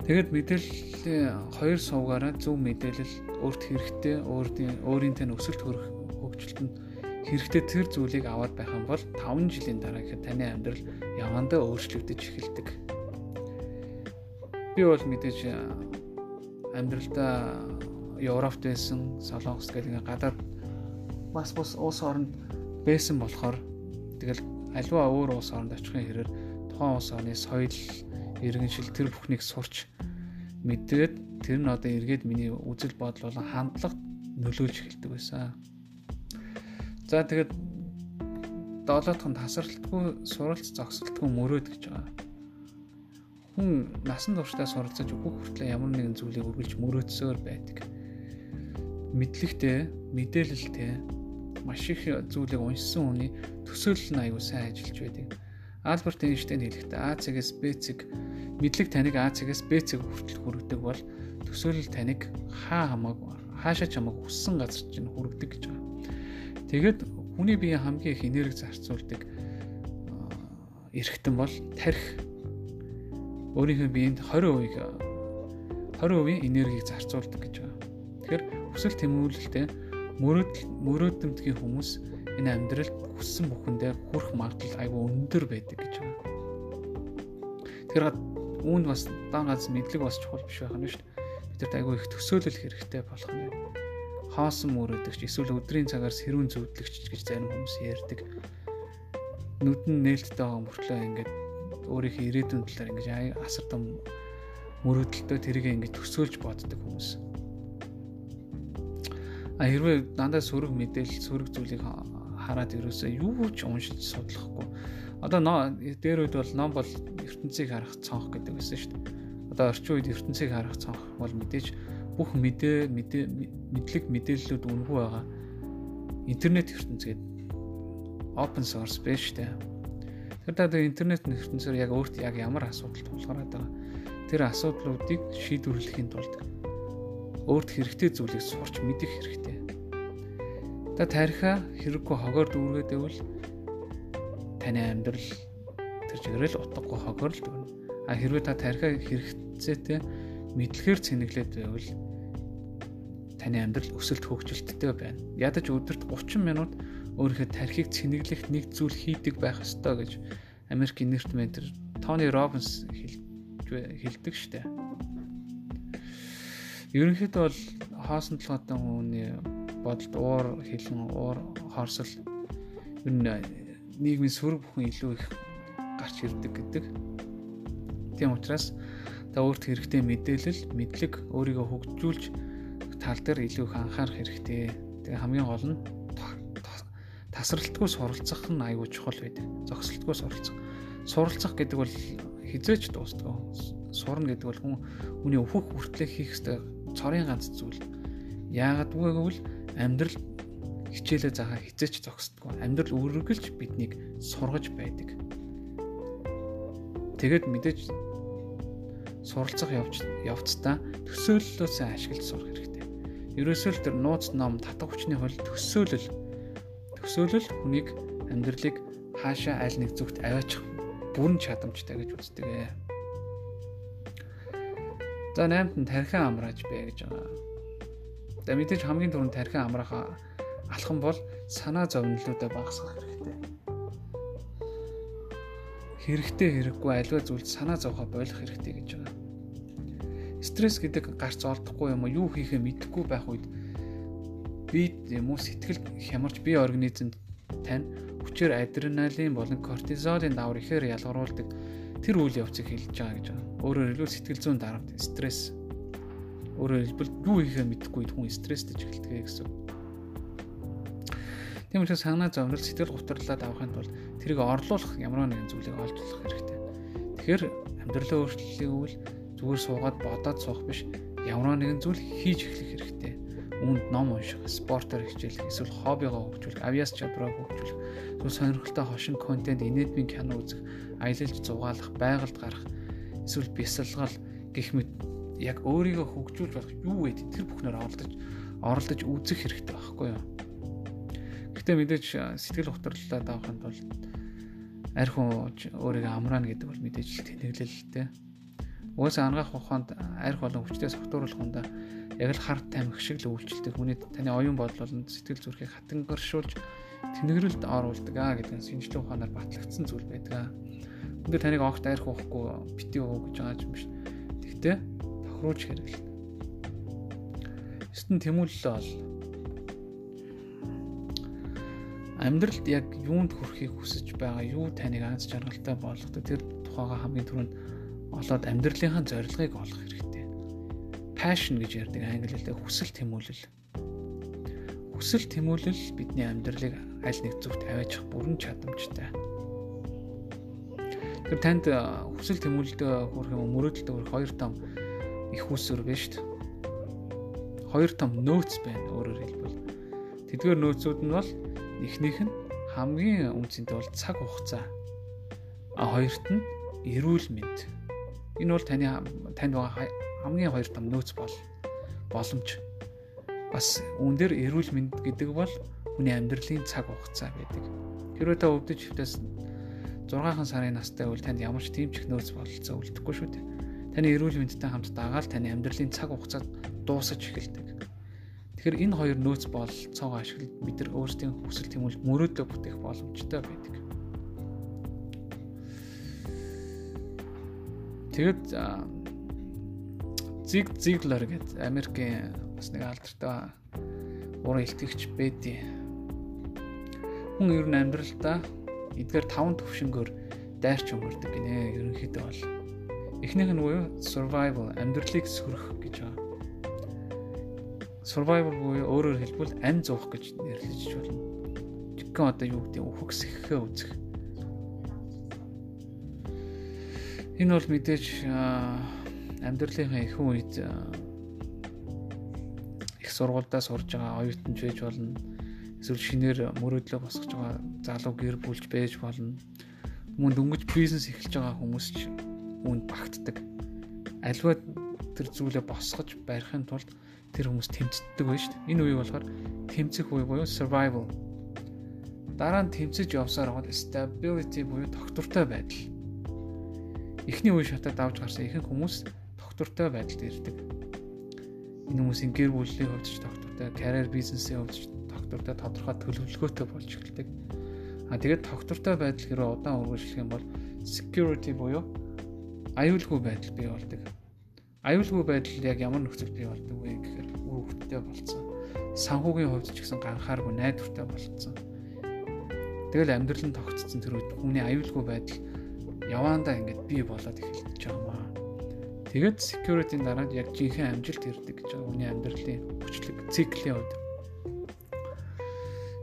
Тэгэд мэдээллийн хоёр сувгаараа зөв мэдээлэл өөрт хэрэгтэй, өөрийн өөрийн тань өсөлт хөрөх хөгжилтөнд хэрэгтэй тэр зүйлийг аваад байх юм бол 5 жилийн дараа гэхэд таны амьдрал явандаа өөрчлөгдөж эхэлдэг. Би бол мэдээж амьдралдаа Европт байсан, Солонгос ингээ гадаад бас бус улс оронд байсан болохоор тэгэл аливаа өөр улс оронд очихын хэрээр тухайн улс орны соёл иргэншил тэр бүхнийг сурч мэдээд тэр нь одоо эргээд миний үзэл бодол болон хандлага нөлөөлж эхэлдэг байсан. За тэгээд доолоотхон тасралтгүй суралц зогсолтгүй мөрөөд гэж байгаа. Хүн насан туршдаа суралцаж бүх хүртлээр ямар нэгэн зүйлийг үргэлж мөрөөдсөөр байдаг. Мэдлэгтэй, мэдээлэлтэй маш их зүйлийг уншсан хүний төсөөлөл нь аюу сайн ажиллаж байдаг Альберт Эйнштейн хэлэхдээ А цэгээс Б цэг мэдлэг таныг А цэгээс Б цэг хүртэл хүргэдэг бол төсөөлөл таныг хаа хамааг хаашаа ч хамаагүй хүссэн газар чинь хүргэдэг гэж байна. Тэгэд хүний бие хамгийн их энерги зарцуулдаг эргэтэн бол тарих өөрийнхөө биеинд 20% 20% энергийг зарцуулдаг гэж байна. Тэгэхээр хүсэл тэмүүлэлтэй мөрөөдөл мөрөөдөлтгийн хүмүүс энэ амьдралд хүссэн бүхэндээ хүрэх магадлал айгүй өндөр байдаг гэж байна. Тэгэхээр үүнд бас дан ганц мэдлэг бас чухал биш байх нь шүү дээ. Бидэрт айгүй их төсөөлөл хэрэгтэй болох нь. Хоосон мөрөөдөгч эсвэл өдрийн цагаар сэрүүн зүудлэгч гэж зарим хүмүүс ярьдаг. Нүдэн нээлттэй байгаа мөртлөө ингээд өөрийнхөө ирээдүйн талаар ингээд асар том мөрөөдөлтөй тэрийг ингээд төсөөлж боддог хүмүүс. А хэрвээ дандаа сөрөг мэдээлэл сөрөг зүйлийг хараад ерөөсөө юу ч уншиж судлахгүй. Одоо дээр үед бол ном бол ертөнцийг харах цонх гэдэг байсан шүү дээ. Одоо орчин үед ертөнцийг харах цонх бол мэдээж бүх мэдээ мэдлэг мэдээллүүд үнгүй байгаа. Интернет ертөнц гэдэг open source биш шүү дээ. Тэр даа интернет ертөнцөөр яг өөрт яг ямар асуудал тулгараад байгаа. Тэр асуудлуудыг шийдвэрлэхийн тулд өөрт хэрэгтэй зүйлийг сурч мэдэх хэрэгтэй. Та тархиа хэрэггүй хогоор дүүргээд байвал таны амьдрал тэр чигээрэл утгагүй хогоор л дүүрнэ. А хэрвээ та тархиа хэрэгцээтэй мэдлэгээр цэнэглээд байвал таны амьдрал өсөлт хөгжилттэй байна. Ядаж өдөрт 30 минут өөрийнхөө тархийг цэнэглэх нэг зүйл хийдэг байх ёстой гэж Америкийн нэрт ментор Тони Робинс хэлдэг штэ. Ерөнхийдөө бол хоосон толгойтой хүний бодолд уур хилэн уур хорсол ер нь нийгмийн сөрөг бүхэн илүү их гарч ирдэг гэдэг. Тийм учраас та өөрт хэрэгтэй мэдээлэл, мэдлэг өөрийгөө хөгжүүлж тал дээр илүү их анхаарах хэрэгтэй. Тэгээ хамгийн гол нь тасралтгүй суралцах нь аюул чухал байдаг. Зогсолтгүй суралцах. Суралцах гэдэг бол хизээч дуустдаг. Сурна гэдэг бол хүн хүний өвхөх хүртлэх хийх ёстой цорын ганц зүйл. Яагаад гэвэл амьдрал хичээлээ заахаа хизээч зогсдгоо. Амьдрал үргэлж биднийг сургаж байдаг. Тэгэд мэдээж суралцах явж явцдаа төсөөллөө сайн ашиглаж сурах хэрэгтэй. Ерөөсөө л тэр нууц ном татах хүчний хөл төсөөлөл төсөөлөл хүнийг амьдралыг хаашаа аль нэг зүгт аваачих бүрэн чадамжтай гэж үздэг ээ. За 8-нд нь тархиан амрааж бай гэж байгаа. За мэдээж хамгийн түрүүнд тархин амраах алхам бол санаа зовнилуудаа багасгах хэрэгтэй. Хэрэгтэй хэрэггүй аливаа зүйлд санаа зовхоо болох хэрэгтэй гэж байгаа. Стресс гэдэг гарч олдохгүй юм уу юу хийхээ мэдэхгүй байх үед би юм уу сэтгэл хямарч бие организмд тань хүчээр адреналин болон кортизолын давар ихээр ялгаруулдаг тэр үйл явцыг хэлж байгаа гэж байна. Өөрөөр хэлбэл сэтгэл зүйн дарамт стресс. Өөрөөр хэлбэл юу хийхээ мэдэхгүй хүн стресстэй эхэлдэг гэсэн. Тийм учраас санаа зовнил сэтгэл гутралаад авахын тулд тэрийг орлуулах ямар нэгэн зүйлийг олж болох хэрэгтэй. Тэгэхээр амьдралаа өөрчлөлийн үйл зүгээр суугаад бодоод суух биш ямар нэгэн зүйл хийж эхлэх хэрэгтэй. Үүнд ном унших, спортоор хичээлэх, эсвэл хоббигоо хөгжүүлэх, авиас чадвараа хөгжүүлэх, эсвэл сонирхолтой хошин контент, инээдмийн кино үзэх, аялалж зугаалах, байгальд гарах, эсвэл бясалгал гэх мэт яг өөрийгөө хөгжүүлж болох юу вэ? Тэр бүхнээр оролдож оролдож үзэх хэрэгтэй байхгүй юу? Гэхдээ мэдээж сэтгэл хөдлөлтөд авахын тулд архин өөрийгөө амраана гэдэг бол мэдээж тэнэглэлтэй. Угаасаа ангаах ухаанд арх болон хүчтэй согтууруулах хүндээ яг л харт тамхи шиг л үйлчлдэг хүний таны оюун бодол болон сэтгэл зүрхийг хатангаршуулж тэнэгрэлд оруулдаг аа гэдэг нь шинжлэх ухаанаар батлагдсан зүйл байдаг. Өндөр таныг огт арх уухгүй бити уу гэж байгаа юм биш. Тэгтээ тохируулж хэрэглэнэ. Эсвэл тэмүүлэлээ бол амьдралд яг юунд хүрэхийг хүсэж байгаа, юу таныг аз жаргалтай болгодог тэр тухайга хамгийн түрүүнд олоод амьдралынхаа зорилгыг олох хэрэгтэй. Passion гэж ярьдаг англи хэлээр хүсэл тэмүүлэл. Хүсэл тэмүүлэл бидний амьдралыг аль нэг зүгт аваачих бүрэн чадамжтай. Тэр танд хүсэл тэмүүлэлдээ хүрэх юм мөрөөдөлтөд хүрэх хоёр том их хүсвэр байна шүү дээ. Хоёр том нөөц байна өөрөөр хэлбэл. Тэдгээр нөөцүүд нь бол эхнийх нь хамгийн үнцэнтэй бол цаг хугацаа. А хоёрт нь эрүүл мэнд. Энэ бол таны танд байгаа хамгийн хоёр том нөөц бол боломж. Бас үүн дээр эрүүл мэнд гэдэг бол хүний амьдралын цаг хугацаа байдаг. Хэрвээ та өвдөж хөвтөөс 6хан сарын настай бол танд ямар ч тэмчих нөөц бололцоо үлдэхгүй шүү дээ. Таны эрүүл мэндтэй хамт дагаал таны амьдралын цаг хугацаа дуусаж эхэлдэг. Тэгэхээр энэ хоёр нөөц бололцоогоо ашиглаж бид нар өөрсдийн хүсэл тэмүүлэлт мөрөөдөө бүтээх боломжтой байдаг. Тэгэд Зиг Зиглер гэдэг Америкийн бас нэг алдартай уран илтгэгч бэди. Хүн ер нь амьдралдаа эдгээр таван төвшнгөөр дайрч өнгөрдөг гинэ. Ерөнхийдөө бол эхнийх нь буюу survival амьдралыг сөрөх гэж байгаа. Survival буюу өөрөөр хэлбэл ам зуух гэж нэрлэж болно. Жигэн одоо юу гэдэг үхсэхээ үзэх Энэ бол мэдээж амьдралынхаа ихэнх үед их сургуульдаа сурж байгаа оюутанч байж болно. Эсвэл шинээр мөрөөдлөө босгож байгаа залуу гэр бүлж байж болно. Мөн дөнгөж бизнес эхэлж байгаа хүмүүс ч үүнд багтдаг. Альва тэр зүйлээ босгож барихын тулд тэр хүмүүс тэмцдэг байж шүү дээ. Энэ үе болохоор тэмцэх үе буюу survival. Дараа нь тэмцэж явсаар бол stability буюу тогтвортой байдал эхний үе шатад авч гарсан ихэнх хүмүүс доктортой байдалд ирдэг. Энэ хүмүүсийн гэр бүлийн хувьд ч доктортой, карьер бизнесийн хувьд ч доктортой тодорхой төлөвлөгөөтэй болж эхэлдэг. А тэгээд доктортой байдал хэрэг удаан үргэлжлэх юм бол security буюу аюулгүй байдал бий болдог. Аюулгүй байдал яг ямар нөхцөл бий болдог вэ гэхээр үр хөвгттэй болцсон. Санхүүгийн хувьд ч гэсэн ганхааргүй найдвартай болцсон. Тэгэл амьдрал нь тогтцсон тэр үед хүний аюулгүй байдал яваандаа ингээд бий болоод эхэлж байгаа маа. Тэгээд security-ийн дараа яг жинхэнэ амжилт ирдэг гэж байгаа хүний амьдралын хүчлэг циклийн хувьд.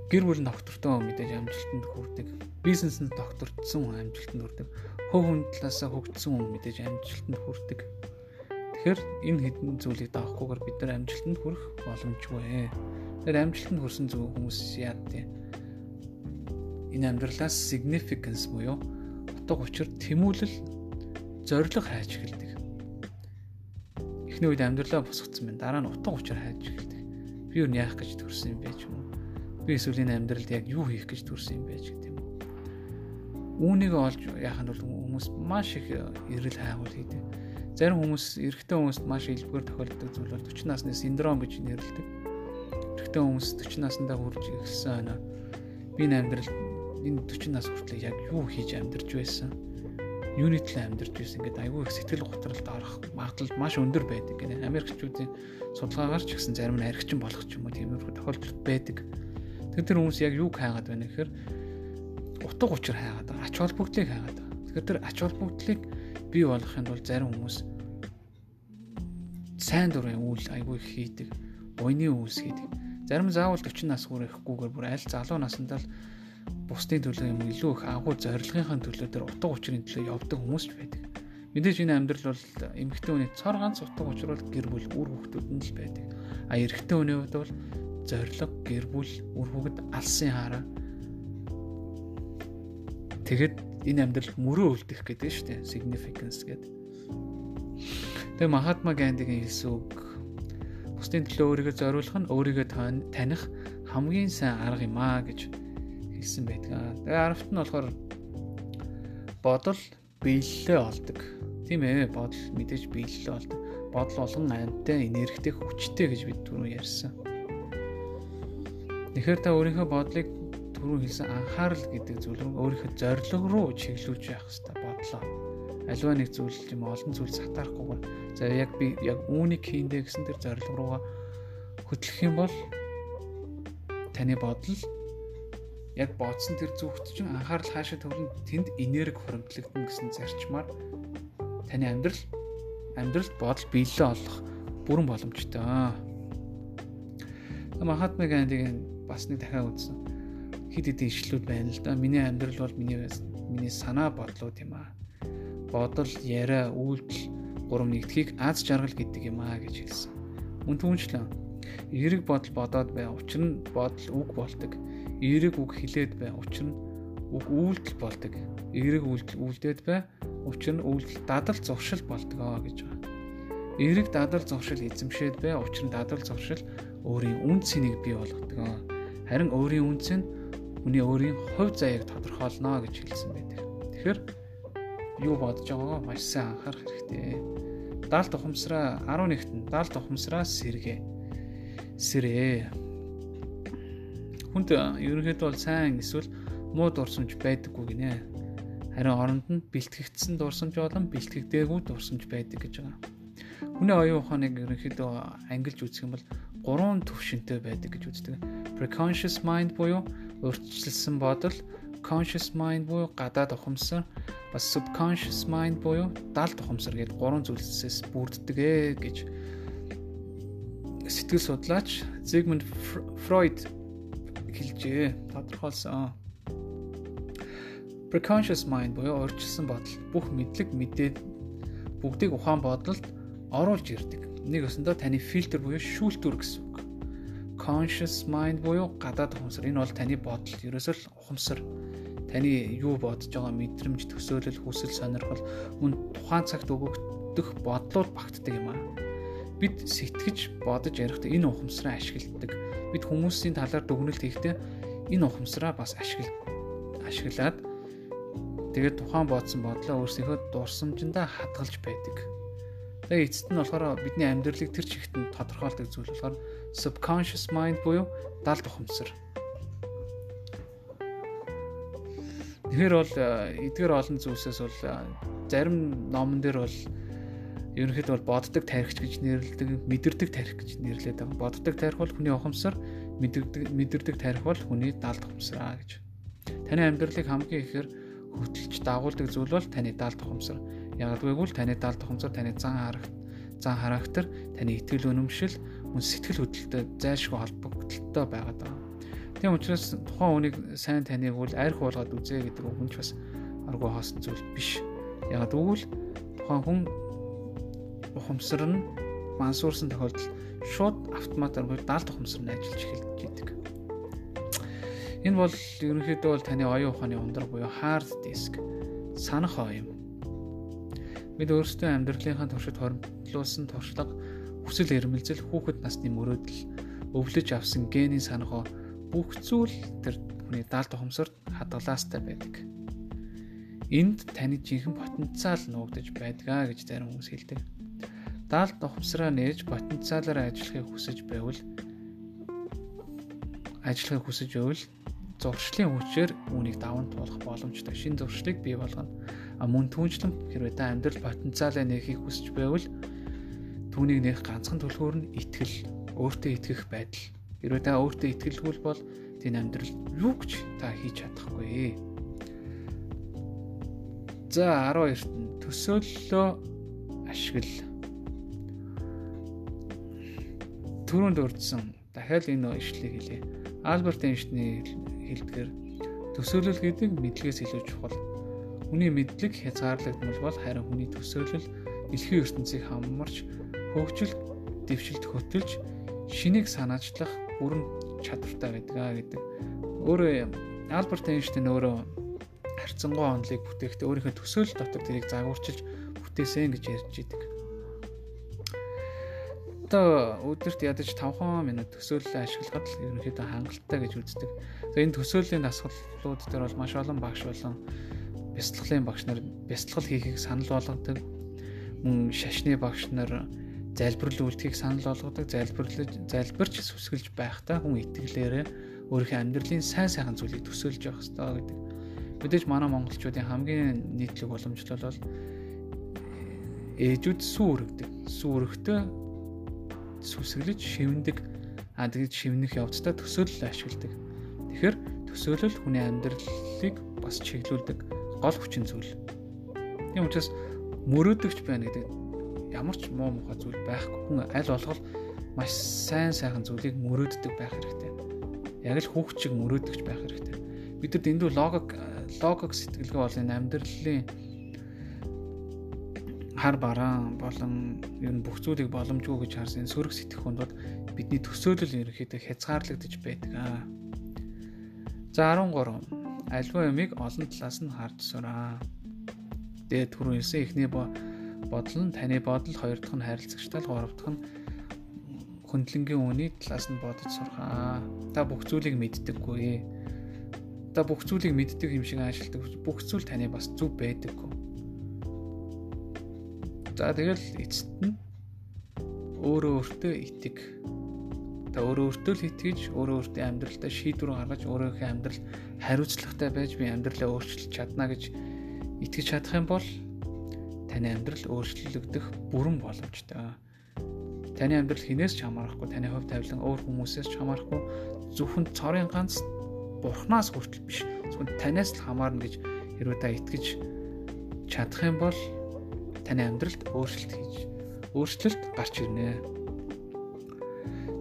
Гэр бүл доктортой мэдээж амжилтанд хүрдэг. Бизнес нь доктордсон хүн амжилтанд хүрдэг. Хөв хүн талаасаа хөгжсөн хүн мэдээж амжилтанд хүрдэг. Тэгэхээр энэ хэдэн зүйлийг даахгүйгээр бид нар амжилтанд хүрэх боломжгүй. Тэгэхээр амжилтанд хүрсэн зөв хүмүүс яад тийм энэ амьдралаас significance буюу утга учир тэмүүлэл зориг хайж эхэлдэг. Эхний үед амьдралаа босгоцсон байна. Дараа нь утга учир хайж эхэлдэг. Би юу яах гэж төрсөн юм бэ ч юм уу? Би эсвэл энэ амьдралд яг юу хийх гэж төрсөн юм бэ гэдэг юм? Үүнийг олж яахад бол хүмүүс маш их эрэл хайгуул хийдэг. Зарим хүмүүс эрэгтэй хүмүүст маш илбгээр тохиолддог зүйл бол 40 насны синдром гэж нэрлэдэг. Эрэгтэй хүмүүс 40 наснда хүрж ирсэн байна. Би энэ амьдрал энэ 40 нас хүртэл яг юу хийж амьдарч байсан? юуны төлөө амьдарч байсан ингээд айгүй их сэтгэл готролд орох магадлал маш өндөр байдаг гэнэ. Америкчүүдийн судалгаагаар ч гэсэн зарим нь архичин болох ч юм уу тиймэрхүү тохиолдол байдаг. Тэр тэр хүмүүс яг юуг хайгаад байна гэхээр утга учир хайгаад байгаа. Ач холбогдлыг хайгаад байгаа. Тэгэхээр тэр ач холбогдлыг бий болгохын тулд зарим хүмүүс сайн дурын үйл айгүй хийдэг. Буйны үйлс хийдэг. Зарим заавал 40 нас хүрэхгүйгээр бүр аль залуу насндаа л бусдын төлөө юм илүү их агуу зорилгынхаа төлөө тэр утга учирын төлөө явдаг хүмүүс ч байдаг. Мэдээж энэ амьдрал бол эмэгтэй хүний цор ганц утга учир бол гэр бүл үр хүүхдүүд нь л байдаг. А эрэгтэй хүний хувьд бол зориг гэр бүл үр хүүхэд алсын хараа. Тэгэд энэ амьдрал мөрөө үлдэх гэдэг шүү дээ. Significance гэдэг. Тэгээ Махатма Гандигийн хэлсэн үг бусдын төлөө өөрийгөө зориулах нь өөрийгөө таних хамгийн сайн арга юм аа гэж хэлсэн байдаг. Тэгээ аравт нь болохоор бодол биелэлээ олдог. Тийм ээ, бодол мэдээж биелэлээ олдог. Бодол болгон амьтай, энергитэй, хүчтэй гэж бид түрүү ярьсан. Тэгэхээр та өөрийнхөө бодлыг түрүү хэлсэн анхаарал гэдэг зүйл рүү өөрийнхөө зорилго руу чиглүүлж явах хэрэгтэй бодлоо. Аливаа нэг зүйл юм олон зүйл сатаарахгүйгээр за яг би яг үүнийг хийндэ гэсэн тэр зорилго руугаа хөтлөх юм бол таны бодол яг бодсон тэр зүгт чинь анхаарал хаашаа төвлөн тэнд энерги хуримтлагдана гэсэн зарчмаар таны амьдрал амьдралд бодол биелэлээ олох бүрэн боломжтой. Махатма Гандигийн бас нэг дахиад үзсэн. Хид хидийн ишлүүд байна л да. Миний амьдрал бол миний миний санаа бодлууд юм аа. Бодол, яриа, үйлдэл гурав нэгдхийг аз жаргал гэдэг юм аа гэж хэлсэн. Мөн түүнчлэн эерэг бодол бодоод бай. Учир нь бодол үг болдог эерэг үг хилээд бай. Учир нь үг үйлдэл болдог. Эерэг үйлдэл үйлдээд бай. Учир нь үйлдэл дадал зуршил болдгоо гэж байна. Эерэг дадал зуршил эзэмшээд бай. Учир нь дадал зуршил өөрийн үн цэнийг бий болгодог. Харин өөрийн үн цэн хүний өөрийн хувь заяаг тодорхойлно гэж хэлсэн байдаг. Тэгэхээр юу бодож байгаагаа маш сайн анхаарах хэрэгтэй. Даалт ухамсараа 11-т нь даалт ухамсараа сэргээ. Сэрээ хүнд ерөнхийдөө бол сайн эсвэл муу дурсамж байдаггүй гинэ. Харин оронд нь бэлтгэгдсэн дурсамж болон бэлтгэгдээгүй дурсамж байдаг гэж байгаа. Хүний оюун ухааныг ерөнхийдөө ангилж үзэх юм бол гурван төвшөнтэй байдаг гэж үздэг. Preconscious mind буюу урьдчилсан бодол, conscious mind буюу гадаад ухамсар, бас subconscious mind буюу далд ухамсар гэдэг гурван зүйлсээс бүрддэг ээ гэж сэтгэл судлаач Sigmund Freud хэлжээ. Тодорхойлсон. Preconscious mind буюу урьдчилсан бодол бүх мэдлэг мэдээд бүгдийг ухаан бодолд оруулж ирдэг. Нэг өсөндөө таны фильтр буюу шүүлтүр гэсэн үг. Conscious mind буюу гадаад ухамсар. Энэ бол таны бодол, ерөөсөө л ухамсар. Таны юу бодож байгаа мэдрэмж, төсөөлөл, хүсэл, сонирхол мөн тухайн цагт өгөгдөх бодлууд багтдаг юм аа. Бид сэтгэж бодож ярихдаа энэ ухамсараа ашигладаг бид хүмүүсийн талаар дүгнэлт хийхдээ энэ ухамсараа бас ашигла ашиглаад тэгээд тухайн бодсон бодлоо өөрсдийнхөө дурсамжиндаа хадгалж байдаг. Тэгээд эцэст нь болохоор бидний амьдралыг тэр чигт нь тодорхойлдог зүйл болохоор subconscious mind буюу далд ухамсар. Тэгэхээр бол эдгээр олон зүйлсээс бол зарим номон дээр бол ерөнхийдөө бол боддог тарихч гэж нэрлэдэг, мэдэрдэг тарих гэж нэрлэдэг байгаа. Боддог тарих бол хүний ухамсар, мэдэрдэг мэдэрдэг тарих бол хүний даалд ухамсараа гэж. Таны амьдралыг хамгийн ихээр хөтлөж дагуулдаг зүйл бол таны даалд ухамсар. Ягдгүйг бол таны даалд ухамсар, таны зан харагт, зан характер, таны итгэл үнэмшил, мөн сэтгэл хөдлөлтөд зайлшгүй холбогдолтой байгаад байгаа. Тийм учраас тухайн хүнийг сайн таныг бол арх болгоод үзээ гэдэг үг нь ч бас аргу хоосон зүйл биш. Яг тэгвэл тухайн хүн ухамсар нь мансуурсан тохиолдолд шууд автоматар буюу даалт ухамсар нь ажиллаж эхэлж идэг. Энэ бол ерөнхийдөө бол таны оюун ухааны ундраг буюу hard disk санах оюун. Бид өөрсдөө амьдралынхаа туршид хоригдлуулсан туршлага, хүсэл эрмэлзэл, хүүхэд насны мөрөөдөл, өвлөж авсан генийн санахоо бүх зүйл тэр хүний даалт ухамсарт хадгалаастай байдаг. Энд таны жинхэнэ потенциал нуугдаж байдгаа гэж зарим хүмүүс хэлдэг даалт ухамсараа нээж потенциалаар ажиллахыг хүсэж байвал ажиллахыг хүсэж байвал зуршлын хүчээр үүнийг даван туулах боломжтой. Шин зуршлыг бий болгоно. Мөн түүнчлэн хэрвээ та амьдрал потенциалаа нээхийг хүсэж байвал түүнийг нээх ганцхан төлхөөр нь итгэл, өөртөө итгэх байдал. Хэрвээ та өөртөө итгэлгүй бол тийм амьдрал юу ч та хийж чадахгүй. За 12-т нь төсөөллөө ашигла. Түрүүнд урдсан дахиад энэ ишлэгийг хэлье. Альберт Эйнштейний хэлдгээр төсөөлөл гэдэг мэдлэгээс илүү чухал. Хүний мэдлэг хязгаарлагдмал бол харин хүний төсөөлөл дэлхийн ертөнцийг хамарч хөгжил дэвшилт хөтөлж шинийг санаачлах бүрэн чадвартай байдаг гэдэг. Өөрөө Альберт Эйнштейн өөрөө харьцангуй онолыг бүтээхдээ өөрийнхөө төсөөлөл дотор тэрийг загварчилж бүтээсэн гэж ярьж идэг. Одоо өдөрт ядаж 5 минут төсөөллөө ашиглахад л ерөнхийдөө хангалттай гэж үздэг. За энэ төсөөллийн дасгалууд дээр бол маш олон багш болон бяцлаглалын багш нар бяцлал хийхийг санал болгодог. Мөн шашны багш нар залбирал үйлдэхийг санал болгодог, залбирлаж залбирч сүсгэлж байхдаа хүн итгэлээрээ өөрийнхөө амьдралын сайн сайхан зүйлийг төсөөлж явах хэрэгтэй гэдэг. Мэдээж манай монголчуудын хамгийн нийтлэг боломжлол бол ээжүүд сүү өргөдөг. Сүү өргөхдөө сүсгэлж шивндэг. А тэгж шивнэх явцдаа төсөөлөл ашигладаг. Тэгэхээр төсөөлөл хүний амьдралыг бас чиглүүлдэг гол хүчин зүйл. Тийм учраас мөрөөдөгч байна гэдэг ямар ч муу муха зүйл байхгүй. Хүн аль болгол маш сайн сайхан зүйлийг мөрөөддөг байх хэрэгтэй. Яг л хүүхд чиг мөрөөдөгч байх хэрэгтэй. Бид нар дэндүү логик логик сэтгэлгээ бол энэ амьдралын хар бараан болон ер нь бүх зүйлийг боломжгүй гэж харсан сөрөг сэтгэхүйнд бол бидний төсөөлөл ерөнхийдөө хязгаарлагдаж байдаг. За 13. Альва юмыг олон талаас нь харж сураа. Тэгээд түрүү хэлсэн эхний бодол нь таны бодол, хоёр дахь нь харилцагчтай, гурав дахь нь хөндлөнгийн үний талаас нь бодож сурхаа. Та бүх зүйлийг мэддэггүй. Та бүх зүйлийг мэддэг юм шиг ажилтдаг. Бүх зүйл таны бас зүв байдаггүй. За тэгэл эцэст нь өөрөө өөртөө итэг. Та өөрөө өөртөө л итгэж, өөрөө өөртөө амьдралдаа шийдвэр гаргаж, өөрийнхөө амьдрал хариуцлагатай байж би амьдралаа өөрчилж чадна гэж итгэж чадах юм бол таны амьдрал өөрчлөгдөх бүрэн боломжтой. Таны амьдрал хинээс ч хамаарахгүй, таны хувь тавилан өөр хүмүүсээс ч хамаарахгүй, зөвхөн цорын ганц бурхнаас хүртэл биш. Зөвхөн танаас л хамаарна гэж хэрвээ та итгэж чадах юм бол таны амьдралд өөрчлөлт хийж өөрчлөлт гарч ирнэ.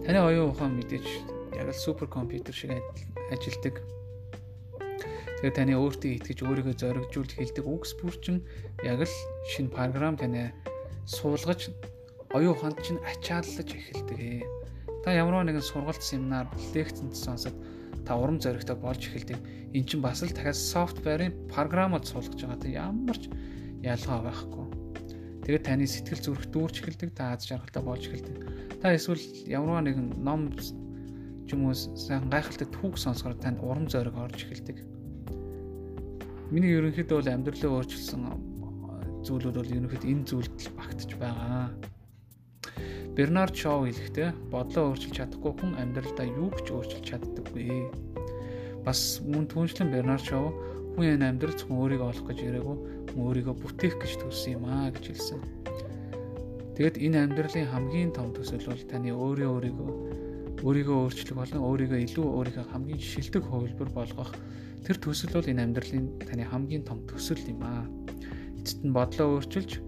Таны оюун ухаан мэдээж яг л супер компьютер шиг ажилдаг Тэгээ таны өөртөө итгэж өөрийгөө зоригжуулж хэлдэг үгс бүрчин яг л шинэ програм таны суулгаж оюун ухаанд чинь ачааллаж эхэлдэг. Та ямар нэгэн сургалт семинар, лекцэнд сонсоод та урам зоригтой болж эхэлдэг. Эн чинь бас л дахиад софтверийн програмууд суулгаж байгаа. Та ямар ч ялгаа байхгүй. Тэгээд таны сэтгэл зүрх дүүрч эхэлдэг, та аз жаргалтай болж эхэлдэг. Та эсвэл ямар нэгэн ном ч юм уу сайн гайхалтай түүх сонсохоор танд урам зориг орж эхэлдэг Миний ерөнхийдөө бол амьдралаа өөрчилсөн зүйлүүд бол ерөнхийдөө энэ зүйлд л багтж байгаа. Бернард Шоу хэлэхдээ бодлоо өөрчилж чадахгүй хүн амьдралдаа юу ч өөрчилж чаддаггүй. Бас мөн түншлэн Бернард Шоу хүн энэ амьдрал зөвхөн өөрийгөө олох гэж ирээгүй, өөрийгөө бүтээх гэж төрсөн юм аа гэж хэлсэн. Тэгэд энэ амьдралын хамгийн том төсөл бол таны өөрөө өөрийгөө өөрийгөө өөрчлөх болон өөрийгөө илүү өөрийнхөө хамгийн шилдэг хувилбар болгох Тэр төсөл бол энэ амьдралын таны хамгийн том төсөл юм аа. Эцэст нь бодлоо өөрчилж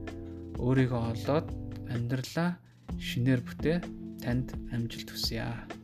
өөрийгөө олоод амьдралаа шинээр бүтээ танд амжилт хүсье.